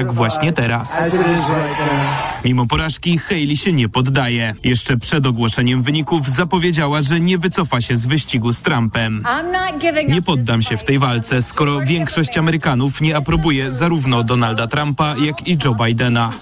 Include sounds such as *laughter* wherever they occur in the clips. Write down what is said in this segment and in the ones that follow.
jak właśnie teraz. Mimo porażki Haley się nie poddaje. Jeszcze przed ogłoszeniem wyników zapowiedziała, że nie wycofa się z wyścigu z Trumpem. Nie poddam się w tej walce, skoro większość Amerykanów nie aprobuje zarówno Donalda Trumpa, jak i Joe Bidena.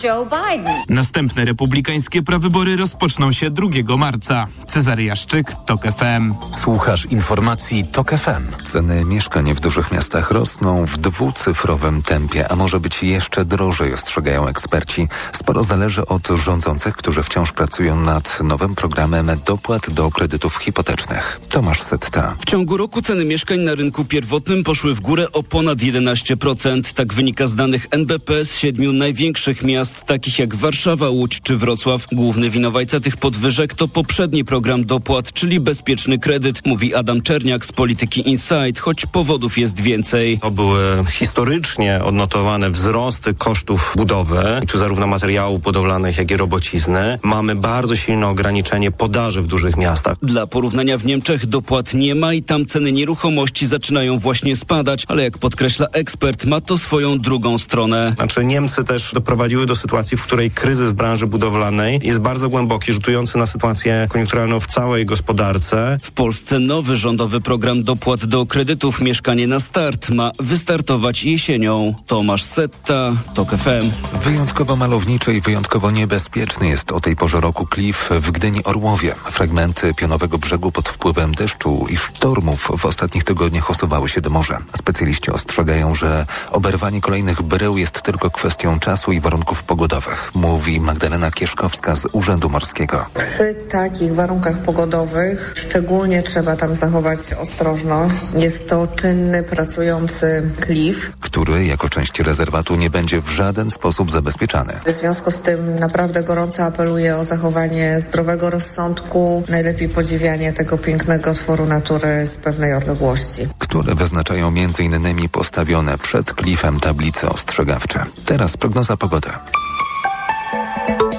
Następne republikańskie prawybory rozpoczną się 2 marca. Cezary Jaszczyk, TOK FM. Słuchasz informacji TOK FM. Ceny mieszkań w dużych miastach rosną w dwucyfrowym tempie, a może być jeszcze drożej, ostrzegają eksperci. Sporo zależy od rządzących, którzy wciąż pracują nad nowym programem dopłat do kredytów hipotecznych. Tomasz Setta. W ciągu roku ceny mieszkań na rynku pierwotnym poszły w górę o ponad 11%. Tak wynika z danych NBP z siedmiu największych miast, takich jak Warszawa, Łódź czy Wrocław. Główny winowajca tych podwyżek to poprzedni program dopłat, czyli bezpieczny kredyt, mówi Adam Czerniak z Polityki Insight, choć powodów jest więcej. To były historycznie odnotowane wzrosty kosztów budowy, tu zarówno materiałów budowlanych, jak i robocizny. Mamy bardzo silne ograniczenie podaży w dużych miastach. Dla porównania w Niemczech dopłat nie ma i tam ceny nieruchomości zaczynają właśnie spadać, ale jak podkreśla ekspert, ma to swoją drugą stronę. Znaczy Niemcy też doprowadziły do sytuacji, w której kryzys w branży budowlanej jest bardzo głęboki, rzutujący na sytuację koniunkturalną w całej gospodarce. W Polsce nowy rządowy program dopłat do kredytów Mieszkanie na Start ma wystartować jesienią. Tomasz Setta, TOK FM. Wyjątkowo malowniczy i wyjątkowo niebezpieczny jest o tej porze roku klif w Gdyni Orłowie. Fragmenty pionowego brzegu pod wpływem deszczu i sztormów w ostatnich tygodniach osuwały się do morza. Specjaliści ostrzegają, że oberwanie kolejnych brył jest tylko kwestią czasu i warunków pogodowych, mówi Magdalena Kieszkowska z Urzędu Morskiego. Przy takich warunkach pogodowych szczególnie trzeba tam zachować ostrożność. Jest to czynny, pracujący klif. Który jako część rezerwatu nie będzie w żaden sposób zabezpieczany. W związku z tym naprawdę gorąco apeluję o zachowanie zdrowego rozsądku, najlepiej podziwianie tego pięknego tworu natury z pewnej odległości. Które wyznaczają m.in. postawione przed klifem tablice ostrzegawcze. Teraz prognoza pogody.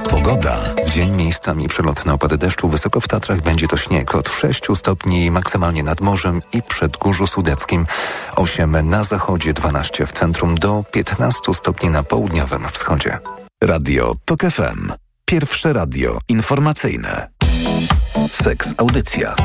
Pogoda. W dzień miejscami przelotne opady deszczu. Wysoko w Tatrach będzie to śnieg od 6 stopni maksymalnie nad morzem i przed Górzu Sudeckim. 8 na zachodzie, 12 w centrum do 15 stopni na południowym wschodzie. Radio TOK FM. Pierwsze radio informacyjne. Seks Audycja.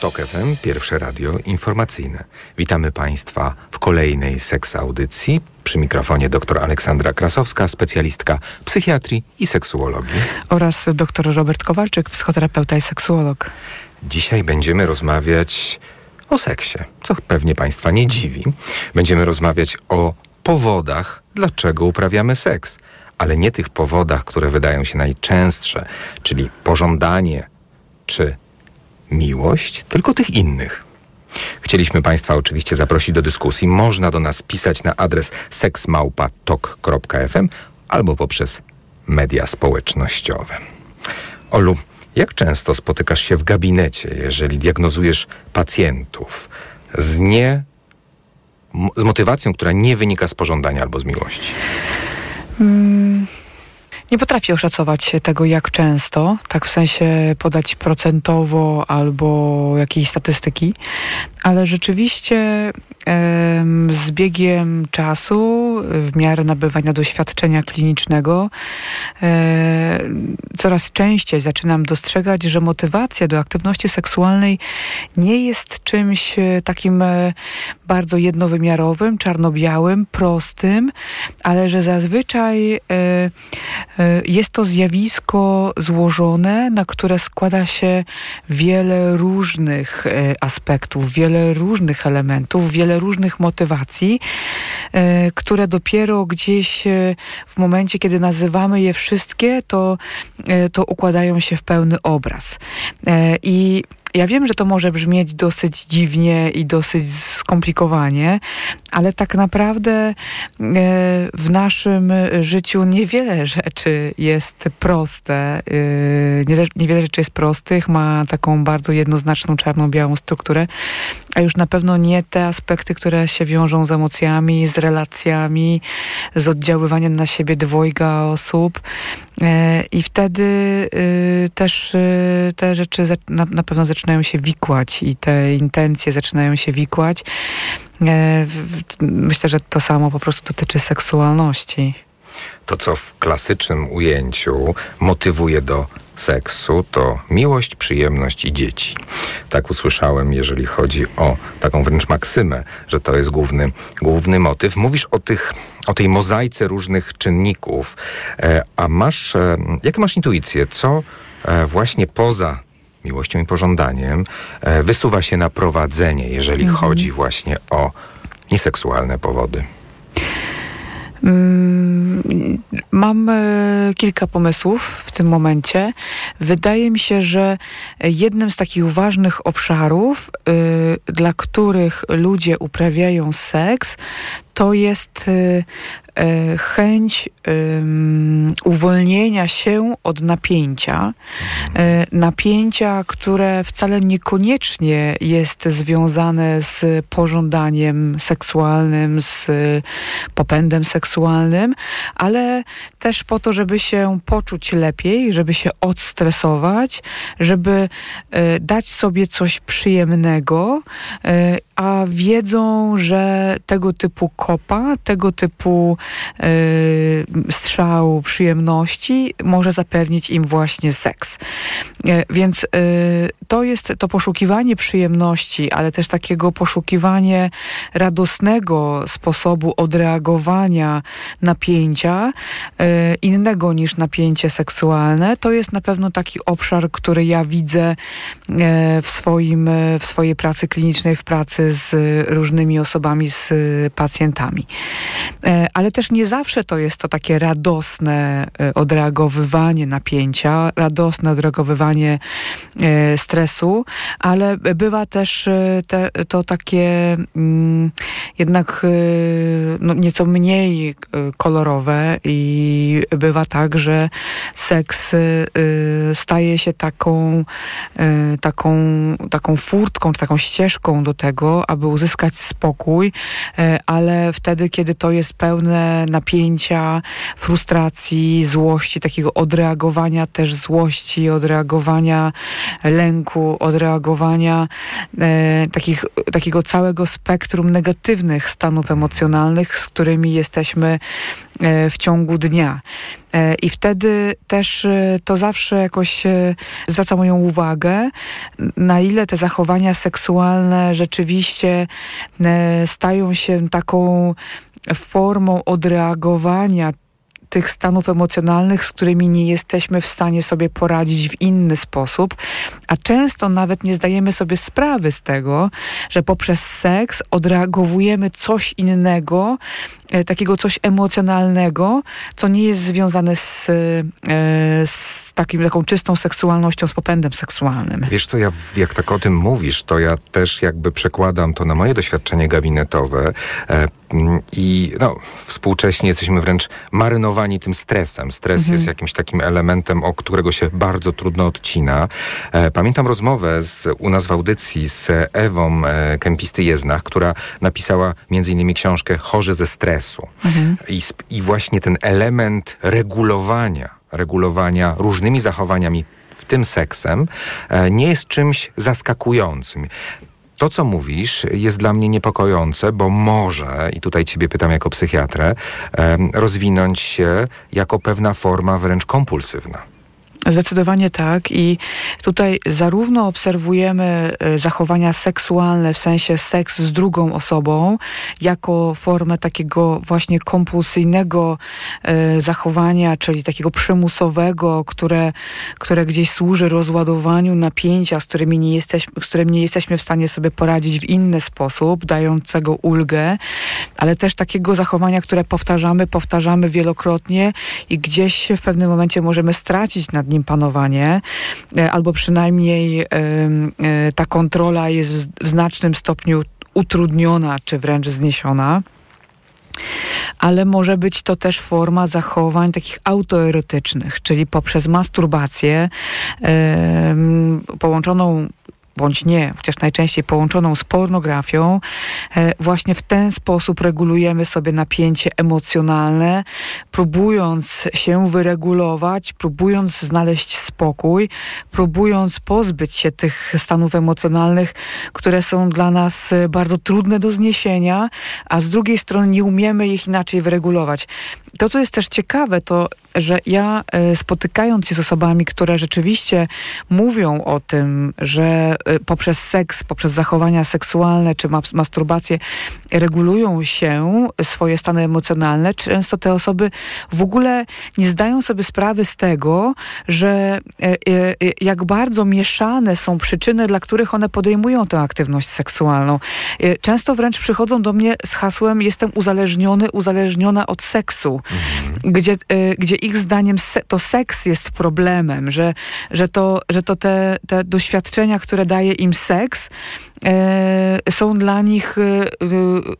TOK FM, pierwsze radio informacyjne. Witamy Państwa w kolejnej seks audycji. Przy mikrofonie dr Aleksandra Krasowska, specjalistka psychiatrii i seksuologii. Oraz dr Robert Kowalczyk, psychoterapeuta i seksuolog. Dzisiaj będziemy rozmawiać o seksie, co pewnie Państwa nie dziwi. Będziemy rozmawiać o powodach, dlaczego uprawiamy seks, ale nie tych powodach, które wydają się najczęstsze, czyli pożądanie czy miłość, tylko tych innych. Chcieliśmy Państwa oczywiście zaprosić do dyskusji. Można do nas pisać na adres seksmałpatok.fm albo poprzez media społecznościowe. Olu, jak często spotykasz się w gabinecie, jeżeli diagnozujesz pacjentów z nie z motywacją, która nie wynika z pożądania albo z miłości? Hmm. Nie potrafię oszacować tego, jak często, tak w sensie podać procentowo albo jakiejś statystyki, ale rzeczywiście e, z biegiem czasu, w miarę nabywania doświadczenia klinicznego, e, coraz częściej zaczynam dostrzegać, że motywacja do aktywności seksualnej nie jest czymś takim bardzo jednowymiarowym, czarno-białym, prostym, ale że zazwyczaj e, jest to zjawisko złożone, na które składa się wiele różnych aspektów, wiele różnych elementów, wiele różnych motywacji, które dopiero gdzieś w momencie, kiedy nazywamy je wszystkie, to, to układają się w pełny obraz. I ja wiem, że to może brzmieć dosyć dziwnie i dosyć skomplikowanie, ale tak naprawdę e, w naszym życiu niewiele *laughs* rzeczy jest proste. E, niewiele rzeczy jest prostych, ma taką bardzo jednoznaczną czarno-białą strukturę, a już na pewno nie te aspekty, które się wiążą z emocjami, z relacjami, z oddziaływaniem na siebie dwojga osób. I wtedy też te rzeczy na pewno zaczynają się wikłać i te intencje zaczynają się wikłać. Myślę, że to samo po prostu dotyczy seksualności. To, co w klasycznym ujęciu motywuje do seksu, to miłość, przyjemność i dzieci. Tak usłyszałem, jeżeli chodzi o taką wręcz maksymę, że to jest główny, główny motyw. Mówisz o, tych, o tej mozaice różnych czynników, e, a masz, e, jakie masz intuicje, co e, właśnie poza miłością i pożądaniem wysuwa się na prowadzenie, jeżeli mhm. chodzi właśnie o nieseksualne powody? Mm, mam e, kilka pomysłów w tym momencie. Wydaje mi się, że jednym z takich ważnych obszarów, e, dla których ludzie uprawiają seks, to jest y, chęć uwolnienia się od napięcia. E, napięcia, które wcale niekoniecznie jest związane z pożądaniem seksualnym, z popędem seksualnym, ale też po to, żeby się poczuć lepiej, żeby się odstresować, żeby e, dać sobie coś przyjemnego, a wiedzą, że tego typu kopa, tego typu y, strzał przyjemności może zapewnić im właśnie seks. Y, więc y, to jest to poszukiwanie przyjemności, ale też takiego poszukiwanie radosnego sposobu odreagowania napięcia, innego niż napięcie seksualne, to jest na pewno taki obszar, który ja widzę w, swoim, w swojej pracy klinicznej, w pracy z różnymi osobami, z pacjentami. Ale też nie zawsze to jest to takie radosne e, odreagowywanie napięcia, radosne odreagowywanie e, stresu, ale bywa też te, to takie mm, jednak no, nieco mniej kolorowe i bywa tak, że seks staje się taką, taką, taką furtką, taką ścieżką do tego, aby uzyskać spokój, ale wtedy, kiedy to jest pełne napięcia, frustracji, złości, takiego odreagowania też złości, odreagowania lęku, odreagowania e, takich, takiego całego spektrum negatywnych stanów emocjonalnych, z którymi jesteśmy e, w ciągu dnia. E, I wtedy też e, to zawsze jakoś zwraca moją uwagę, na ile te zachowania seksualne rzeczywiście stają się taką formą odreagowania tych stanów emocjonalnych, z którymi nie jesteśmy w stanie sobie poradzić w inny sposób, a często nawet nie zdajemy sobie sprawy z tego, że poprzez seks odreagowujemy coś innego, takiego coś emocjonalnego, co nie jest związane z, e, z takim, taką czystą seksualnością, z popędem seksualnym. Wiesz co, ja jak tak o tym mówisz, to ja też jakby przekładam to na moje doświadczenie gabinetowe e, i no, współcześnie jesteśmy wręcz marynowani tym stresem. Stres mhm. jest jakimś takim elementem, o którego się bardzo trudno odcina. E, pamiętam rozmowę z, u nas w audycji z Ewą e, Kempisty-Jeznach, która napisała między innymi książkę Chorzy ze Mhm. I, I właśnie ten element regulowania, regulowania różnymi zachowaniami w tym seksem, e, nie jest czymś zaskakującym. To, co mówisz, jest dla mnie niepokojące, bo może, i tutaj Ciebie pytam jako psychiatrę, rozwinąć się jako pewna forma wręcz kompulsywna. Zdecydowanie tak i tutaj zarówno obserwujemy e, zachowania seksualne, w sensie seks z drugą osobą, jako formę takiego właśnie kompulsyjnego e, zachowania, czyli takiego przymusowego, które, które gdzieś służy rozładowaniu napięcia, z, którymi nie jesteśmy, z którym nie jesteśmy w stanie sobie poradzić w inny sposób, dającego ulgę, ale też takiego zachowania, które powtarzamy, powtarzamy wielokrotnie i gdzieś w pewnym momencie możemy stracić nad nim panowanie, e, albo przynajmniej e, ta kontrola jest w znacznym stopniu utrudniona, czy wręcz zniesiona. Ale może być to też forma zachowań takich autoerotycznych, czyli poprzez masturbację połączoną bądź nie, chociaż najczęściej połączoną z pornografią, e, właśnie w ten sposób regulujemy sobie napięcie emocjonalne, próbując się wyregulować, próbując znaleźć spokój, próbując pozbyć się tych stanów emocjonalnych, które są dla nas e, bardzo trudne do zniesienia, a z drugiej strony nie umiemy ich inaczej wyregulować. To, co jest też ciekawe, to że ja e, spotykając się z osobami, które rzeczywiście mówią o tym, że e, poprzez seks, poprzez zachowania seksualne czy masturbację regulują się swoje stany emocjonalne, często te osoby w ogóle nie zdają sobie sprawy z tego, że e, jak bardzo mieszane są przyczyny, dla których one podejmują tę aktywność seksualną. Często wręcz przychodzą do mnie z hasłem jestem uzależniony, uzależniona od seksu, mhm. gdzie, gdzie ich zdaniem se, to seks jest problemem, że, że to, że to te, te doświadczenia, które daje im seks, e, są dla nich e, e,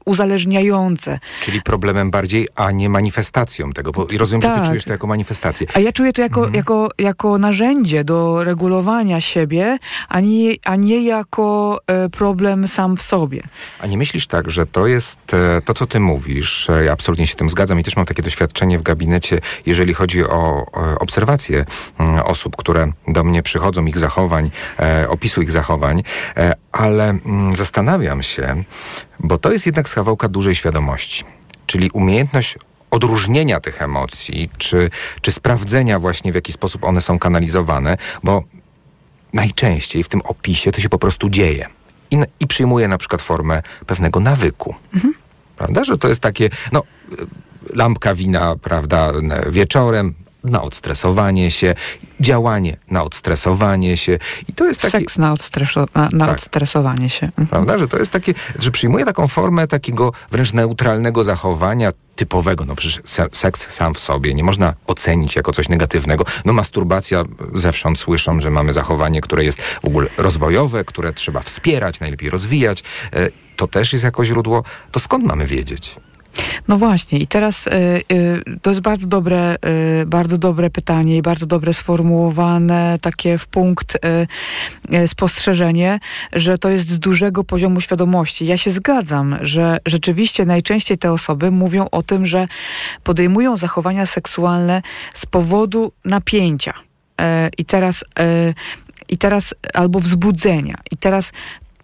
uzależniające. Czyli problemem bardziej, a nie manifestacją tego. Bo rozumiem, tak. że ty tak. czujesz to jako manifestację. A ja czuję to jako, mhm. jako, jako narzędzie do regulowania siebie, a nie, a nie jako e, problem sam w sobie. A nie myślisz tak, że to jest e, to, co ty mówisz, ja absolutnie się tym zgadzam i też mam takie doświadczenie w gabinecie, jeżeli chodzi o obserwacje mm, osób, które do mnie przychodzą, ich zachowań, e, opisu ich zachowań, ale mm, zastanawiam się, bo to jest jednak schawałka dużej świadomości, czyli umiejętność odróżnienia tych emocji, czy, czy sprawdzenia właśnie w jaki sposób one są kanalizowane, bo najczęściej w tym opisie to się po prostu dzieje i, i przyjmuje na przykład formę pewnego nawyku. Mhm. Prawda? Że to jest takie, no, lampka wina, prawda, wieczorem, na odstresowanie się, działanie na odstresowanie się. I to jest taki... Seks na, odstreso- na tak. odstresowanie się. Mhm. Prawda, że to jest takie, że przyjmuje taką formę takiego wręcz neutralnego zachowania, typowego. No przecież seks sam w sobie nie można ocenić jako coś negatywnego. No masturbacja, zewsząd słyszą, że mamy zachowanie, które jest w ogóle rozwojowe, które trzeba wspierać, najlepiej rozwijać. E, to też jest jako źródło. To skąd mamy wiedzieć? No właśnie i teraz y, y, to jest bardzo dobre, y, bardzo dobre pytanie i bardzo dobre sformułowane takie w punkt spostrzeżenie, że to jest z dużego poziomu świadomości. Ja się zgadzam, że rzeczywiście najczęściej te osoby mówią o tym, że podejmują zachowania seksualne z powodu napięcia. I teraz i teraz albo wzbudzenia. I teraz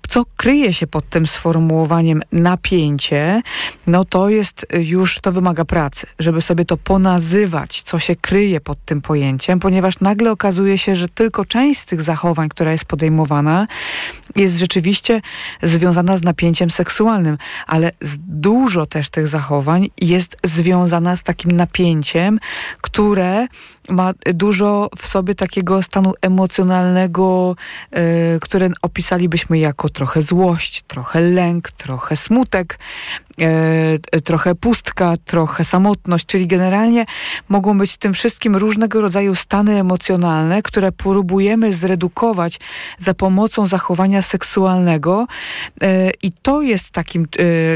co kryje się pod tym sformułowaniem napięcie, no to jest y, już, to wymaga pracy, żeby sobie to ponazywać, co się kryje pod tym pojęciem, ponieważ nagle okazuje się, że tylko część z tych zachowań, która jest podejmowana, jest rzeczywiście związana z napięciem seksualnym, ale dużo też tych zachowań jest związana z takim napięciem, które ma dużo w sobie takiego stanu emocjonalnego, yy, które opisalibyśmy jako trochę złość, trochę lęk, trochę smutek, yy, trochę pustka, trochę samotność, czyli generalnie mogą być w tym wszystkim różnego rodzaju stany emocjonalne, które próbujemy zredukować za pomocą zachowania seksualnego. Yy, i to jest takim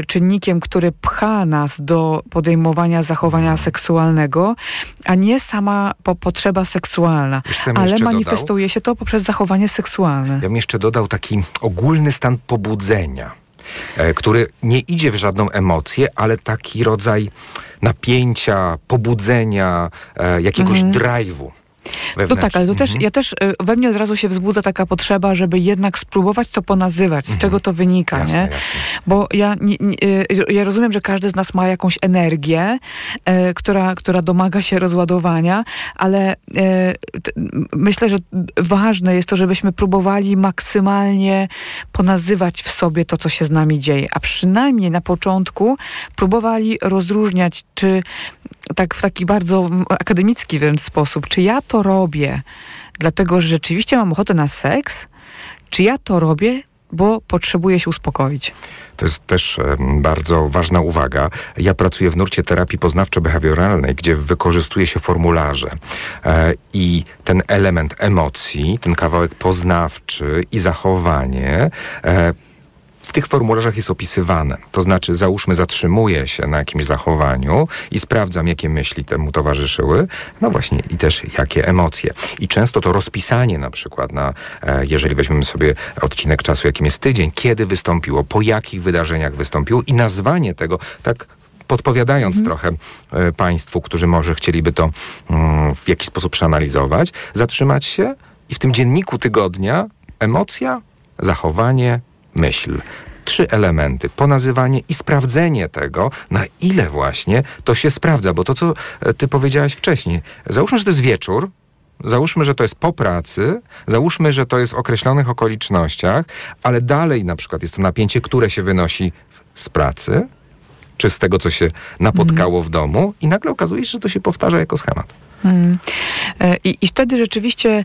czynnikiem, który pcha nas do podejmowania zachowania seksualnego, a nie sama po, potrzeba seksualna, ale manifestuje dodał? się to poprzez zachowanie seksualne. Ja bym jeszcze dodał taki ogólny stan pobudzenia, e, który nie idzie w żadną emocję, ale taki rodzaj napięcia, pobudzenia, e, jakiegoś mhm. drive'u. No tak, ale to też, mhm. ja też y, we mnie od razu się wzbudza taka potrzeba, żeby jednak spróbować to ponazywać, z mhm. czego to wynika, jasne, nie? Jasne. Bo ja, nie, nie, y, ja rozumiem, że każdy z nas ma jakąś energię, e, która, która domaga się rozładowania, ale e, t, myślę, że ważne jest to, żebyśmy próbowali maksymalnie ponazywać w sobie to, co się z nami dzieje, a przynajmniej na początku próbowali rozróżniać, czy tak w taki bardzo akademicki wręcz sposób, czy ja to robię dlatego, że rzeczywiście mam ochotę na seks, czy ja to robię, bo potrzebuję się uspokoić. To jest też bardzo ważna uwaga. Ja pracuję w nurcie terapii poznawczo-behawioralnej, gdzie wykorzystuje się formularze e, i ten element emocji, ten kawałek poznawczy i zachowanie e, w tych formularzach jest opisywane. To znaczy, załóżmy, zatrzymuję się na jakimś zachowaniu i sprawdzam, jakie myśli temu towarzyszyły, no właśnie i też jakie emocje. I często to rozpisanie na przykład na, e, jeżeli weźmiemy sobie odcinek czasu, jakim jest tydzień, kiedy wystąpiło, po jakich wydarzeniach wystąpiło i nazwanie tego tak podpowiadając mhm. trochę e, Państwu, którzy może chcieliby to mm, w jakiś sposób przeanalizować, zatrzymać się i w tym dzienniku tygodnia emocja, zachowanie, myśl trzy elementy: ponazywanie i sprawdzenie tego, na ile właśnie to się sprawdza. Bo to, co e, ty powiedziałaś wcześniej, załóżmy, że to jest wieczór, Załóżmy, że to jest po pracy, załóżmy, że to jest w określonych okolicznościach, ale dalej na przykład jest to napięcie, które się wynosi z pracy, czy z tego, co się napotkało mm. w domu, i nagle okazuje się, że to się powtarza jako schemat. Mm. I, I wtedy rzeczywiście E,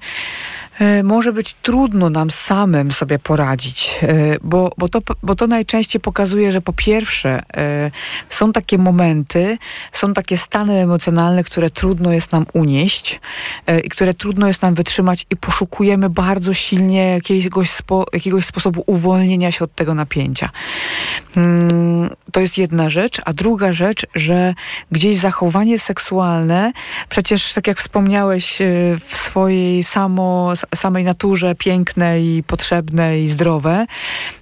może być trudno nam samym sobie poradzić, e, bo, bo, to, bo to najczęściej pokazuje, że po pierwsze e, są takie momenty, są takie stany emocjonalne, które trudno jest nam unieść i które trudno jest nam wytrzymać i poszukujemy bardzo silnie jakiegoś, spo, jakiegoś sposobu uwolnienia się od tego napięcia. Mm, to jest jedna rzecz, a druga rzecz, że gdzieś zachowanie seksualne, przecież tak jak wspomniałeś w swojej samo samej naturze piękne i potrzebne i zdrowe,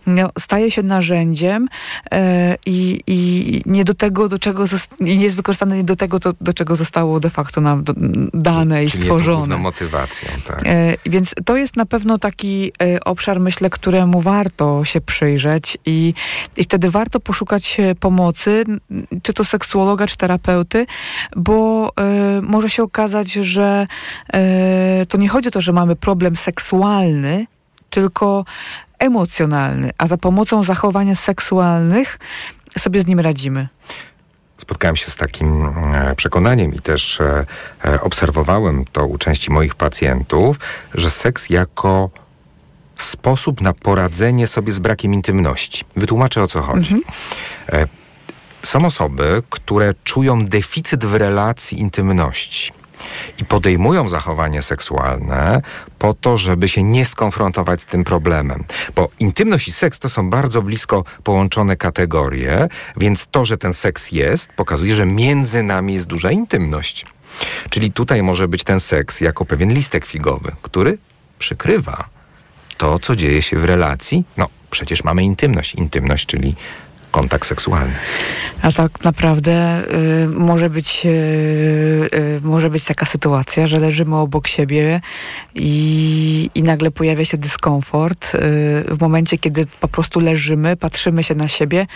no, staje się narzędziem e, i, i nie do tego, do czego i jest wykorzystane nie do tego, do, do czego zostało de facto nam dane i Czyli stworzone. Jest motywacją, tak. E, więc to jest na pewno taki e, obszar, myślę, któremu warto się przyjrzeć i, i wtedy warto poszukać pomocy, czy to seksuologa, czy terapeuty, bo może się okazać, że to nie chodzi o to, że mamy problem seksualny, tylko emocjonalny, a za pomocą zachowań seksualnych sobie z nim radzimy spotkałem się z takim e, przekonaniem i też e, e, obserwowałem to u części moich pacjentów, że seks jako sposób na poradzenie sobie z brakiem intymności. Wytłumaczę o co chodzi. Mhm. Są osoby, które czują deficyt w relacji intymności i podejmują zachowanie seksualne po to, żeby się nie skonfrontować z tym problemem. Bo intymność i seks to są bardzo blisko połączone kategorie, więc to, że ten seks jest, pokazuje, że między nami jest duża intymność. Czyli tutaj może być ten seks jako pewien listek figowy, który przykrywa to, co dzieje się w relacji. No, przecież mamy intymność. Intymność, czyli kontakt seksualny. A tak naprawdę y, może być y, y, może być taka sytuacja, że leżymy obok siebie i, i nagle pojawia się dyskomfort y, w momencie, kiedy po prostu leżymy, patrzymy się na siebie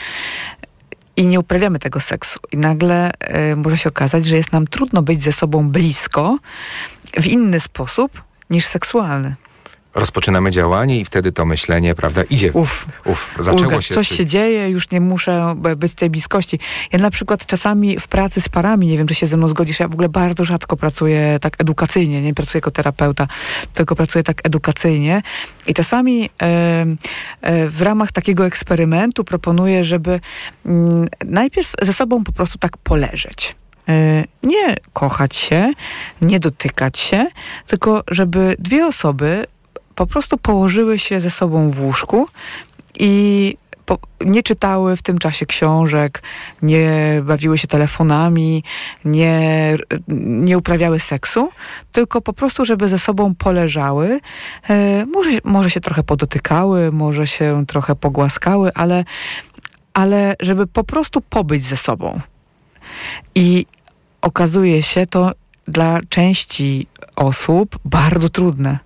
i nie uprawiamy tego seksu. I nagle y, może się okazać, że jest nam trudno być ze sobą blisko w inny sposób niż seksualny rozpoczynamy działanie i wtedy to myślenie, prawda, idzie. Uf, uf zaczęło Ulga, się. Coś się dzieje, już nie muszę być w tej bliskości. Ja na przykład czasami w pracy z parami, nie wiem, czy się ze mną zgodzisz, ja w ogóle bardzo rzadko pracuję tak edukacyjnie, nie pracuję jako terapeuta, tylko pracuję tak edukacyjnie i czasami e, w ramach takiego eksperymentu proponuję, żeby mm, najpierw ze sobą po prostu tak poleżeć e, nie kochać się, nie dotykać się, tylko żeby dwie osoby po prostu położyły się ze sobą w łóżku i po, nie czytały w tym czasie książek, nie bawiły się telefonami, nie, nie uprawiały seksu, tylko po prostu, żeby ze sobą poleżały. E, może, może się trochę podotykały, może się trochę pogłaskały, ale, ale żeby po prostu pobyć ze sobą. I okazuje się to dla części osób bardzo trudne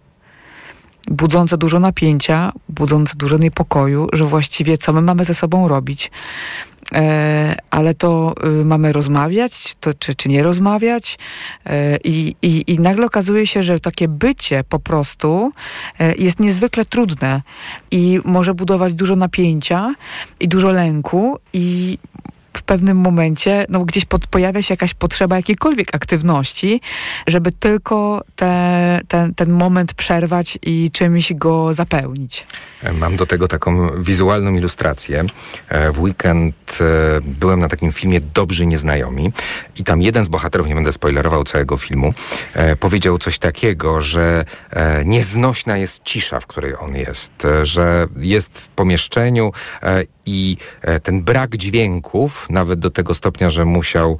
budzące dużo napięcia, budzące dużo niepokoju, że właściwie co my mamy ze sobą robić. E, ale to y, mamy rozmawiać, to, czy, czy nie rozmawiać. E, i, i, nagle okazuje się, że takie bycie po prostu e, jest niezwykle trudne i może budować dużo napięcia i dużo lęku i w pewnym momencie no, gdzieś pod, pojawia się jakaś potrzeba jakiejkolwiek aktywności, żeby tylko te, ten, ten moment przerwać i czymś go zapełnić. Mam do tego taką wizualną ilustrację. E, w weekend e, byłem na takim filmie Dobrzy Nieznajomi i tam jeden z bohaterów, nie będę spoilerował całego filmu, e, powiedział coś takiego, że nieznośna jest cisza, w której on jest, że jest w pomieszczeniu i ten brak dźwięków, nawet do tego stopnia, że musiał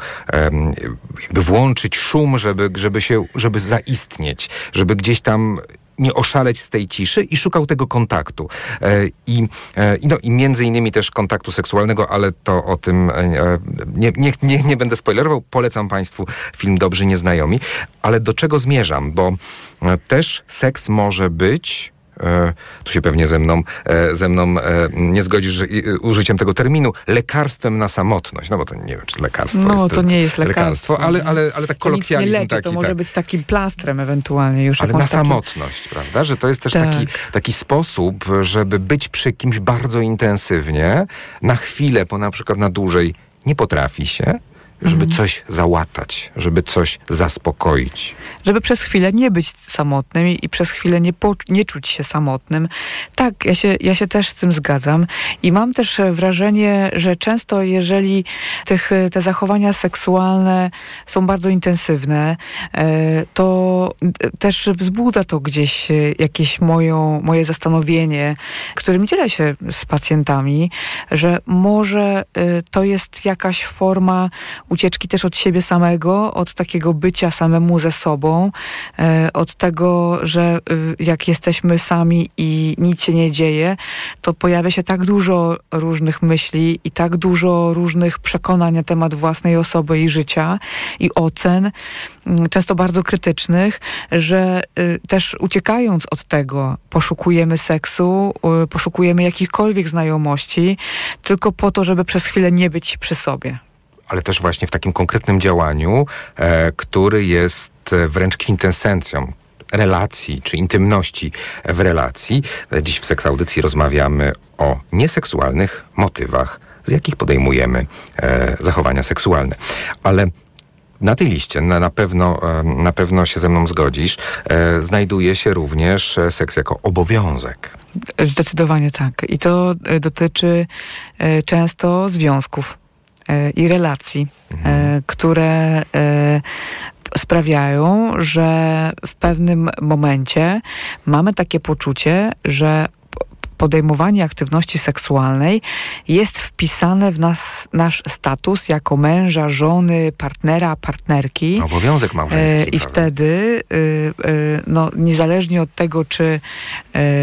jakby włączyć szum, żeby, żeby się, żeby zaistnieć, żeby gdzieś tam nie oszaleć z tej ciszy i szukał tego kontaktu. E, I, e, i, no, i między innymi też kontaktu seksualnego, ale to o tym e, nie, nie, nie, nie będę spoilerował. Polecam Państwu film Dobrzy Nieznajomi. Ale do czego zmierzam? Bo też seks może być E, tu się pewnie ze mną, e, ze mną e, nie zgodzisz użyciem tego terminu, lekarstwem na samotność. No bo to nie wiem, czy lekarstwo no, jest to nie jest lekarstwo, lekarstwo ale, ale, ale tak kolokwializm nie leczy, taki. To może tak. być takim plastrem ewentualnie już. Ale na taki... samotność, prawda? Że to jest też tak. taki, taki sposób, żeby być przy kimś bardzo intensywnie, na chwilę, po na przykład na dłużej nie potrafi się, żeby mhm. coś załatać, żeby coś zaspokoić. Żeby przez chwilę nie być samotnym i, przez chwilę nie, po, nie czuć się samotnym. Tak, ja się, ja się też z tym zgadzam i mam też wrażenie, że często jeżeli tych, te zachowania seksualne są bardzo intensywne, e, to też wzbudza to gdzieś jakieś moją, moje zastanowienie, którym dzielę się z pacjentami, że może e, to jest jakaś forma ucieczki też od siebie samego, od takiego bycia samemu ze sobą, e, od tego, że e, jak jesteśmy sami i nic się nie dzieje, to pojawia się tak dużo różnych myśli i tak dużo różnych przekonań na temat własnej osoby i życia i ocen, często bardzo krytycznych, że e, też uciekając od tego, poszukujemy seksu, poszukujemy jakichkolwiek znajomości, tylko po to, żeby przez chwilę nie być przy sobie ale też właśnie w takim konkretnym działaniu, e, który jest e, wręcz kwintesencją relacji czy intymności w relacji. E, dziś w Seks Audycji rozmawiamy o nieseksualnych motywach, z jakich podejmujemy e, zachowania seksualne. Ale na tej liście na, na, pewno, e, na pewno się ze mną zgodzisz, e, znajduje się również seks jako obowiązek. Zdecydowanie tak. I to dotyczy często związków E, i relacji, e, mhm. które e, sprawiają, że w pewnym momencie mamy takie poczucie, że podejmowanie aktywności seksualnej jest wpisane w nas, nasz status jako męża, żony, partnera, partnerki. Obowiązek małżeński. I prawda? wtedy, y, y, no, niezależnie od tego, czy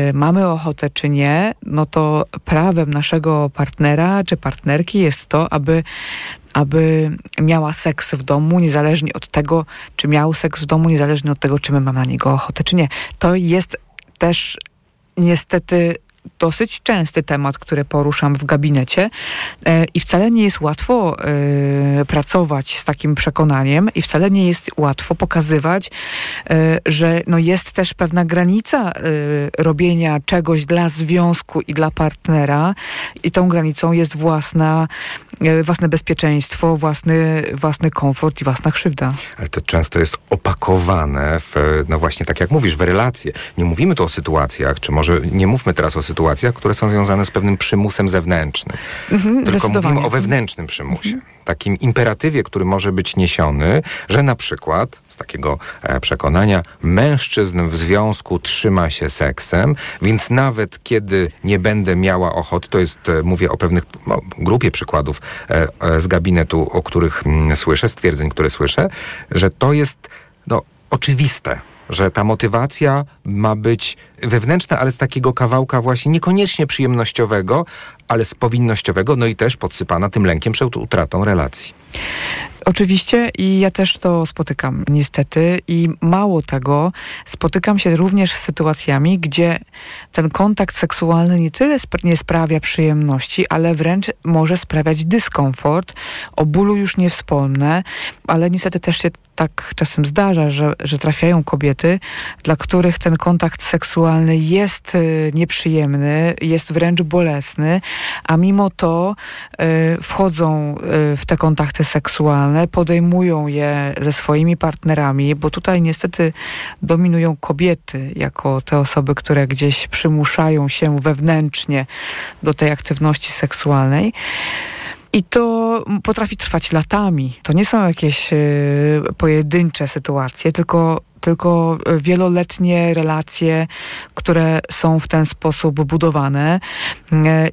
y, mamy ochotę, czy nie, no to prawem naszego partnera czy partnerki jest to, aby aby miała seks w domu, niezależnie od tego, czy miał seks w domu, niezależnie od tego, czy my mamy na niego ochotę, czy nie. To jest też niestety dosyć częsty temat, który poruszam w gabinecie e, i wcale nie jest łatwo e, pracować z takim przekonaniem i wcale nie jest łatwo pokazywać, e, że no jest też pewna granica robienia czegoś dla związku i dla partnera i tą granicą jest własna, własne bezpieczeństwo, własny, własny komfort i własna krzywda. Ale to często jest opakowane w, no właśnie tak jak mówisz, w relacje. Nie mówimy tu o sytuacjach, czy może nie mówmy teraz o sytuacjach, sytuacjach, które są związane z pewnym przymusem zewnętrznym. Mhm, Tylko mówimy o wewnętrznym przymusie. Mhm. Takim imperatywie, który może być niesiony, że na przykład z takiego e, przekonania mężczyzn w związku trzyma się seksem, więc nawet kiedy nie będę miała ochoty, to jest, e, mówię o pewnych grupie przykładów e, z gabinetu, o których mm, słyszę, stwierdzeń, które słyszę, że to jest no, oczywiste że ta motywacja ma być wewnętrzna, ale z takiego kawałka właśnie niekoniecznie przyjemnościowego, ale z powinnościowego, no i też podsypana tym lękiem przed utratą relacji. Oczywiście i ja też to spotykam niestety i mało tego, spotykam się również z sytuacjami, gdzie ten kontakt seksualny nie tyle nie sprawia przyjemności, ale wręcz może sprawiać dyskomfort. O bólu już nie wspomnę, ale niestety też się tak czasem zdarza, że, że trafiają kobiety, dla których ten kontakt seksualny jest y, nieprzyjemny, jest wręcz bolesny, a mimo to y, wchodzą y, w te kontakty seksualne, podejmują je ze swoimi partnerami, bo tutaj niestety dominują kobiety jako te osoby, które gdzieś przymuszają się wewnętrznie do tej aktywności seksualnej. I to potrafi trwać latami. To nie są jakieś y, pojedyncze sytuacje, tylko tylko wieloletnie relacje, które są w ten sposób budowane.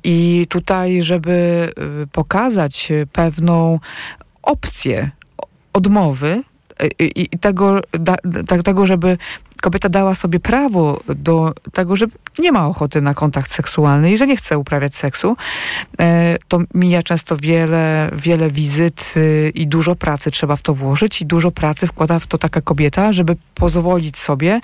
I tutaj, żeby y, pokazać pewną opcję odmowy i, tego, da, tego, żeby kobieta dała sobie prawo do tego, że nie ma ochoty na kontakt seksualny i że nie chce uprawiać seksu, e, to mija często wiele, wiele wizyt y, i dużo pracy trzeba w to włożyć i dużo pracy wkłada w to taka kobieta, żeby pozwolić sobie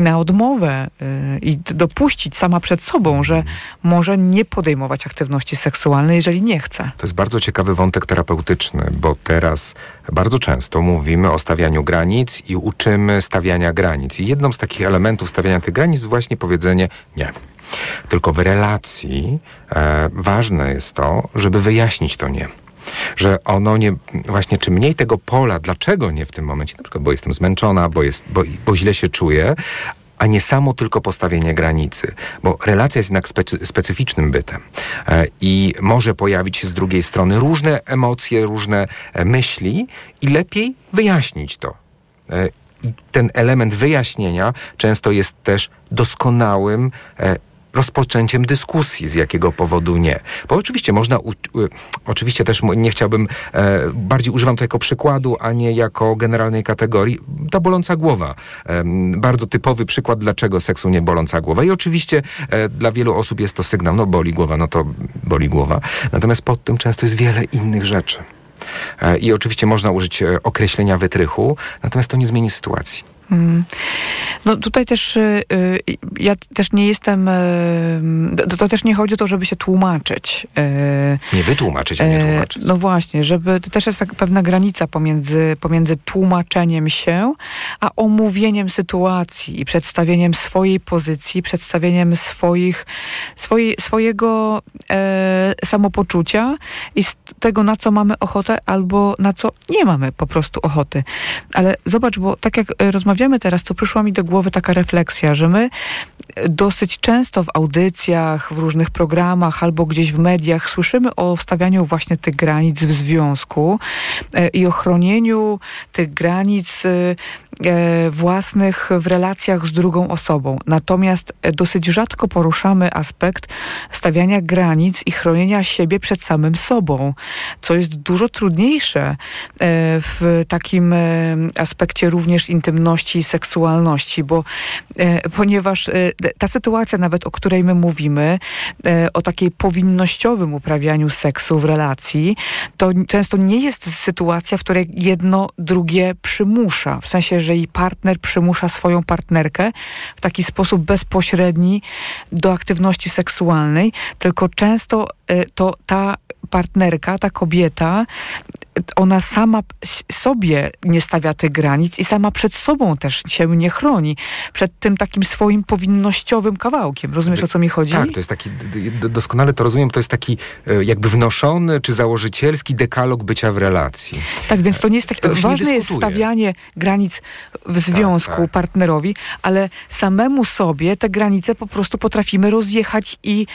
na odmowę y, i dopuścić sama przed sobą, że może nie podejmować aktywności seksualnej, jeżeli nie chce. To jest bardzo ciekawy wątek terapeutyczny, bo teraz bardzo często mówimy o stawianiu granic i uczymy stawiania granic. I jedną z takich elementów stawiania tych granic jest właśnie powiedzenie nie. Tylko w relacji e, ważne jest to, żeby wyjaśnić to nie że ono nie, właśnie czy mniej tego pola, dlaczego nie w tym momencie, na przykład bo jestem zmęczona, bo, jest, bo, bo źle się czuję, a nie samo tylko postawienie granicy, bo relacja jest jednak specy, specyficznym bytem e, i może pojawić się z drugiej strony różne emocje, różne e, myśli i lepiej wyjaśnić to. E, ten element wyjaśnienia często jest też doskonałym e, rozpoczęciem dyskusji, z jakiego powodu nie. Bo oczywiście można, u, oczywiście też nie chciałbym, e, bardziej używam to jako przykładu, a nie jako generalnej kategorii. Ta boląca głowa. E, bardzo typowy przykład, dlaczego seksu nie boląca głowa. I oczywiście e, dla wielu osób jest to sygnał, no boli głowa, no to boli głowa. Natomiast pod tym często jest wiele innych rzeczy. E, I oczywiście można użyć e, określenia wytrychu, natomiast to nie zmieni sytuacji. Mm. No tutaj też y, y, ja też nie jestem, y, to też nie chodzi o to, żeby się tłumaczyć. Nie wytłumaczyć, a nie tłumaczyć. No właśnie, żeby to też jest tak pewna granica pomiędzy, pomiędzy tłumaczeniem się, a omówieniem sytuacji i przedstawieniem swojej pozycji, przedstawieniem swoich, swojego e, samopoczucia i tego, na co mamy ochotę albo na co nie mamy po prostu ochoty. Ale zobacz, bo tak jak rozmawiamy rozmawiamy teraz, to przyszła mi do głowy taka refleksja, że my dosyć często w audycjach, w różnych programach albo gdzieś w mediach słyszymy o stawianiu właśnie tych granic w związku e, i ochronieniu tych granic e, e, własnych w relacjach z drugą osobą. Natomiast dosyć rzadko poruszamy aspekt stawiania granic i chronienia siebie przed samym sobą, co jest dużo trudniejsze w takim aspekcie również intymności i seksualności, bo ponieważ ta sytuacja nawet, o której my mówimy, e, o takiej powinnościowym uprawianiu seksu w relacji, to często nie jest sytuacja, w której jedno drugie przymusza. W sensie, że jej partner przymusza swoją partnerkę w taki sposób bezpośredni do aktywności seksualnej, tylko często e, to ta partnerka, ta kobieta, ona sama sobie nie stawia tych granic i sama przed sobą też się nie chroni. Przed tym takim swoim powinnościowym kawałkiem. Rozumiesz, o co mi chodzi? Tak, to jest taki, doskonale to rozumiem, to jest taki e, jakby wnoszony czy założycielski dekalog bycia w relacji. Tak, więc to nie jest tak, to ważne jest stawianie granic w tak, związku tak, tak. partnerowi, ale samemu sobie te granice po prostu potrafimy rozjechać i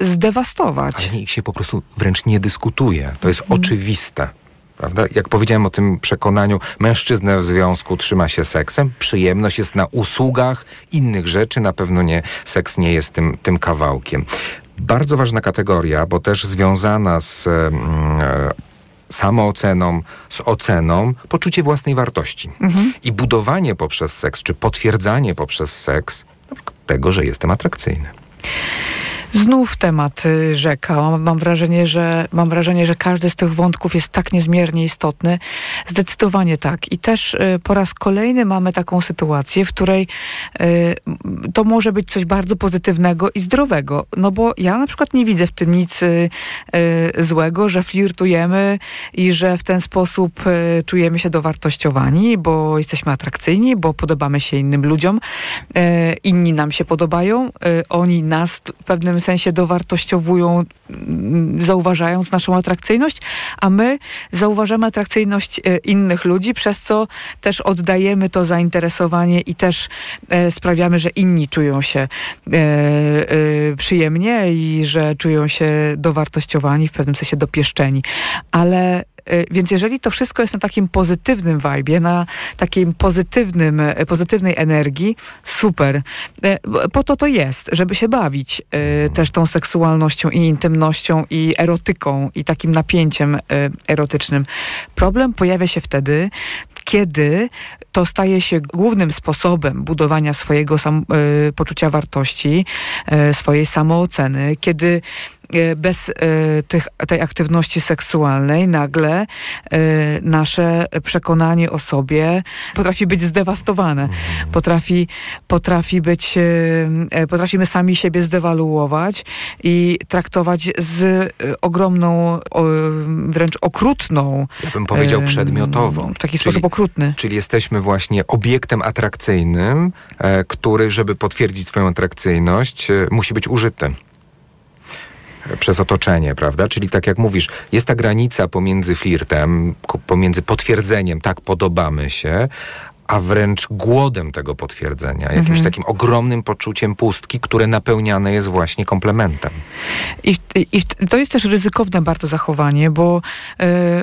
zdewastować. Ale ich się po prostu wręcz nie dyskutuje. To jest mm. oczywiste. Prawda? Jak powiedziałem o tym przekonaniu, mężczyzna w związku trzyma się seksem, przyjemność jest na usługach innych rzeczy, na pewno nie, seks nie jest tym, tym kawałkiem. Bardzo ważna kategoria, bo też związana z mm, e, samooceną, z oceną, poczucie własnej wartości. Mhm. I budowanie poprzez seks, czy potwierdzanie poprzez seks tego, że jestem atrakcyjny. Znów temat y, rzeka. Mam, wrażenie, że, mam wrażenie, że każdy z tych wątków jest tak niezmiernie istotny. Zdecydowanie tak. I też y, po raz kolejny mamy taką sytuację, w której y, to może być coś bardzo pozytywnego i zdrowego. No bo ja na przykład nie widzę w tym nic złego, że flirtujemy i że w ten sposób czujemy się dowartościowani, bo jesteśmy atrakcyjni, bo podobamy się innym ludziom. inni nam się podobają, oni nas w pewnym sensie dowartościowują, mm, zauważając naszą atrakcyjność, a my zauważamy atrakcyjność e, innych ludzi, przez co też oddajemy to zainteresowanie i też e, sprawiamy, że inni czują się e, przyjemnie i że czują się dowartościowani, w pewnym sensie dopieszczeni. Ale więc jeżeli to wszystko jest na takim pozytywnym vibe, na takim pozytywnym, y, pozytywnej energii, super. Y, po to to jest, żeby się bawić też tą seksualnością i intymnością i erotyką i takim napięciem erotycznym. Problem pojawia się wtedy, kiedy to staje się głównym sposobem budowania swojego sam, poczucia wartości, swojej samooceny, kiedy E, bez e, tych, tej aktywności seksualnej nagle e, nasze przekonanie o sobie potrafi być zdewastowane. Potrafi, potrafi być, potrafimy sami siebie zdewaluować i traktować z ogromną, wręcz okrutną. Ja bym powiedział przedmiotową. W taki czyli, sposób okrutny. Czyli jesteśmy właśnie obiektem atrakcyjnym, który, żeby potwierdzić swoją atrakcyjność, musi być użyty przez otoczenie, prawda? Czyli tak jak mówisz, jest ta granica pomiędzy flirtem, pomiędzy potwierdzeniem, tak, podobamy się, a wręcz głodem tego potwierdzenia, jakimś mhm. takim ogromnym poczuciem pustki, które napełniane jest właśnie komplementem. I, i to jest też ryzykowne bardzo zachowanie, bo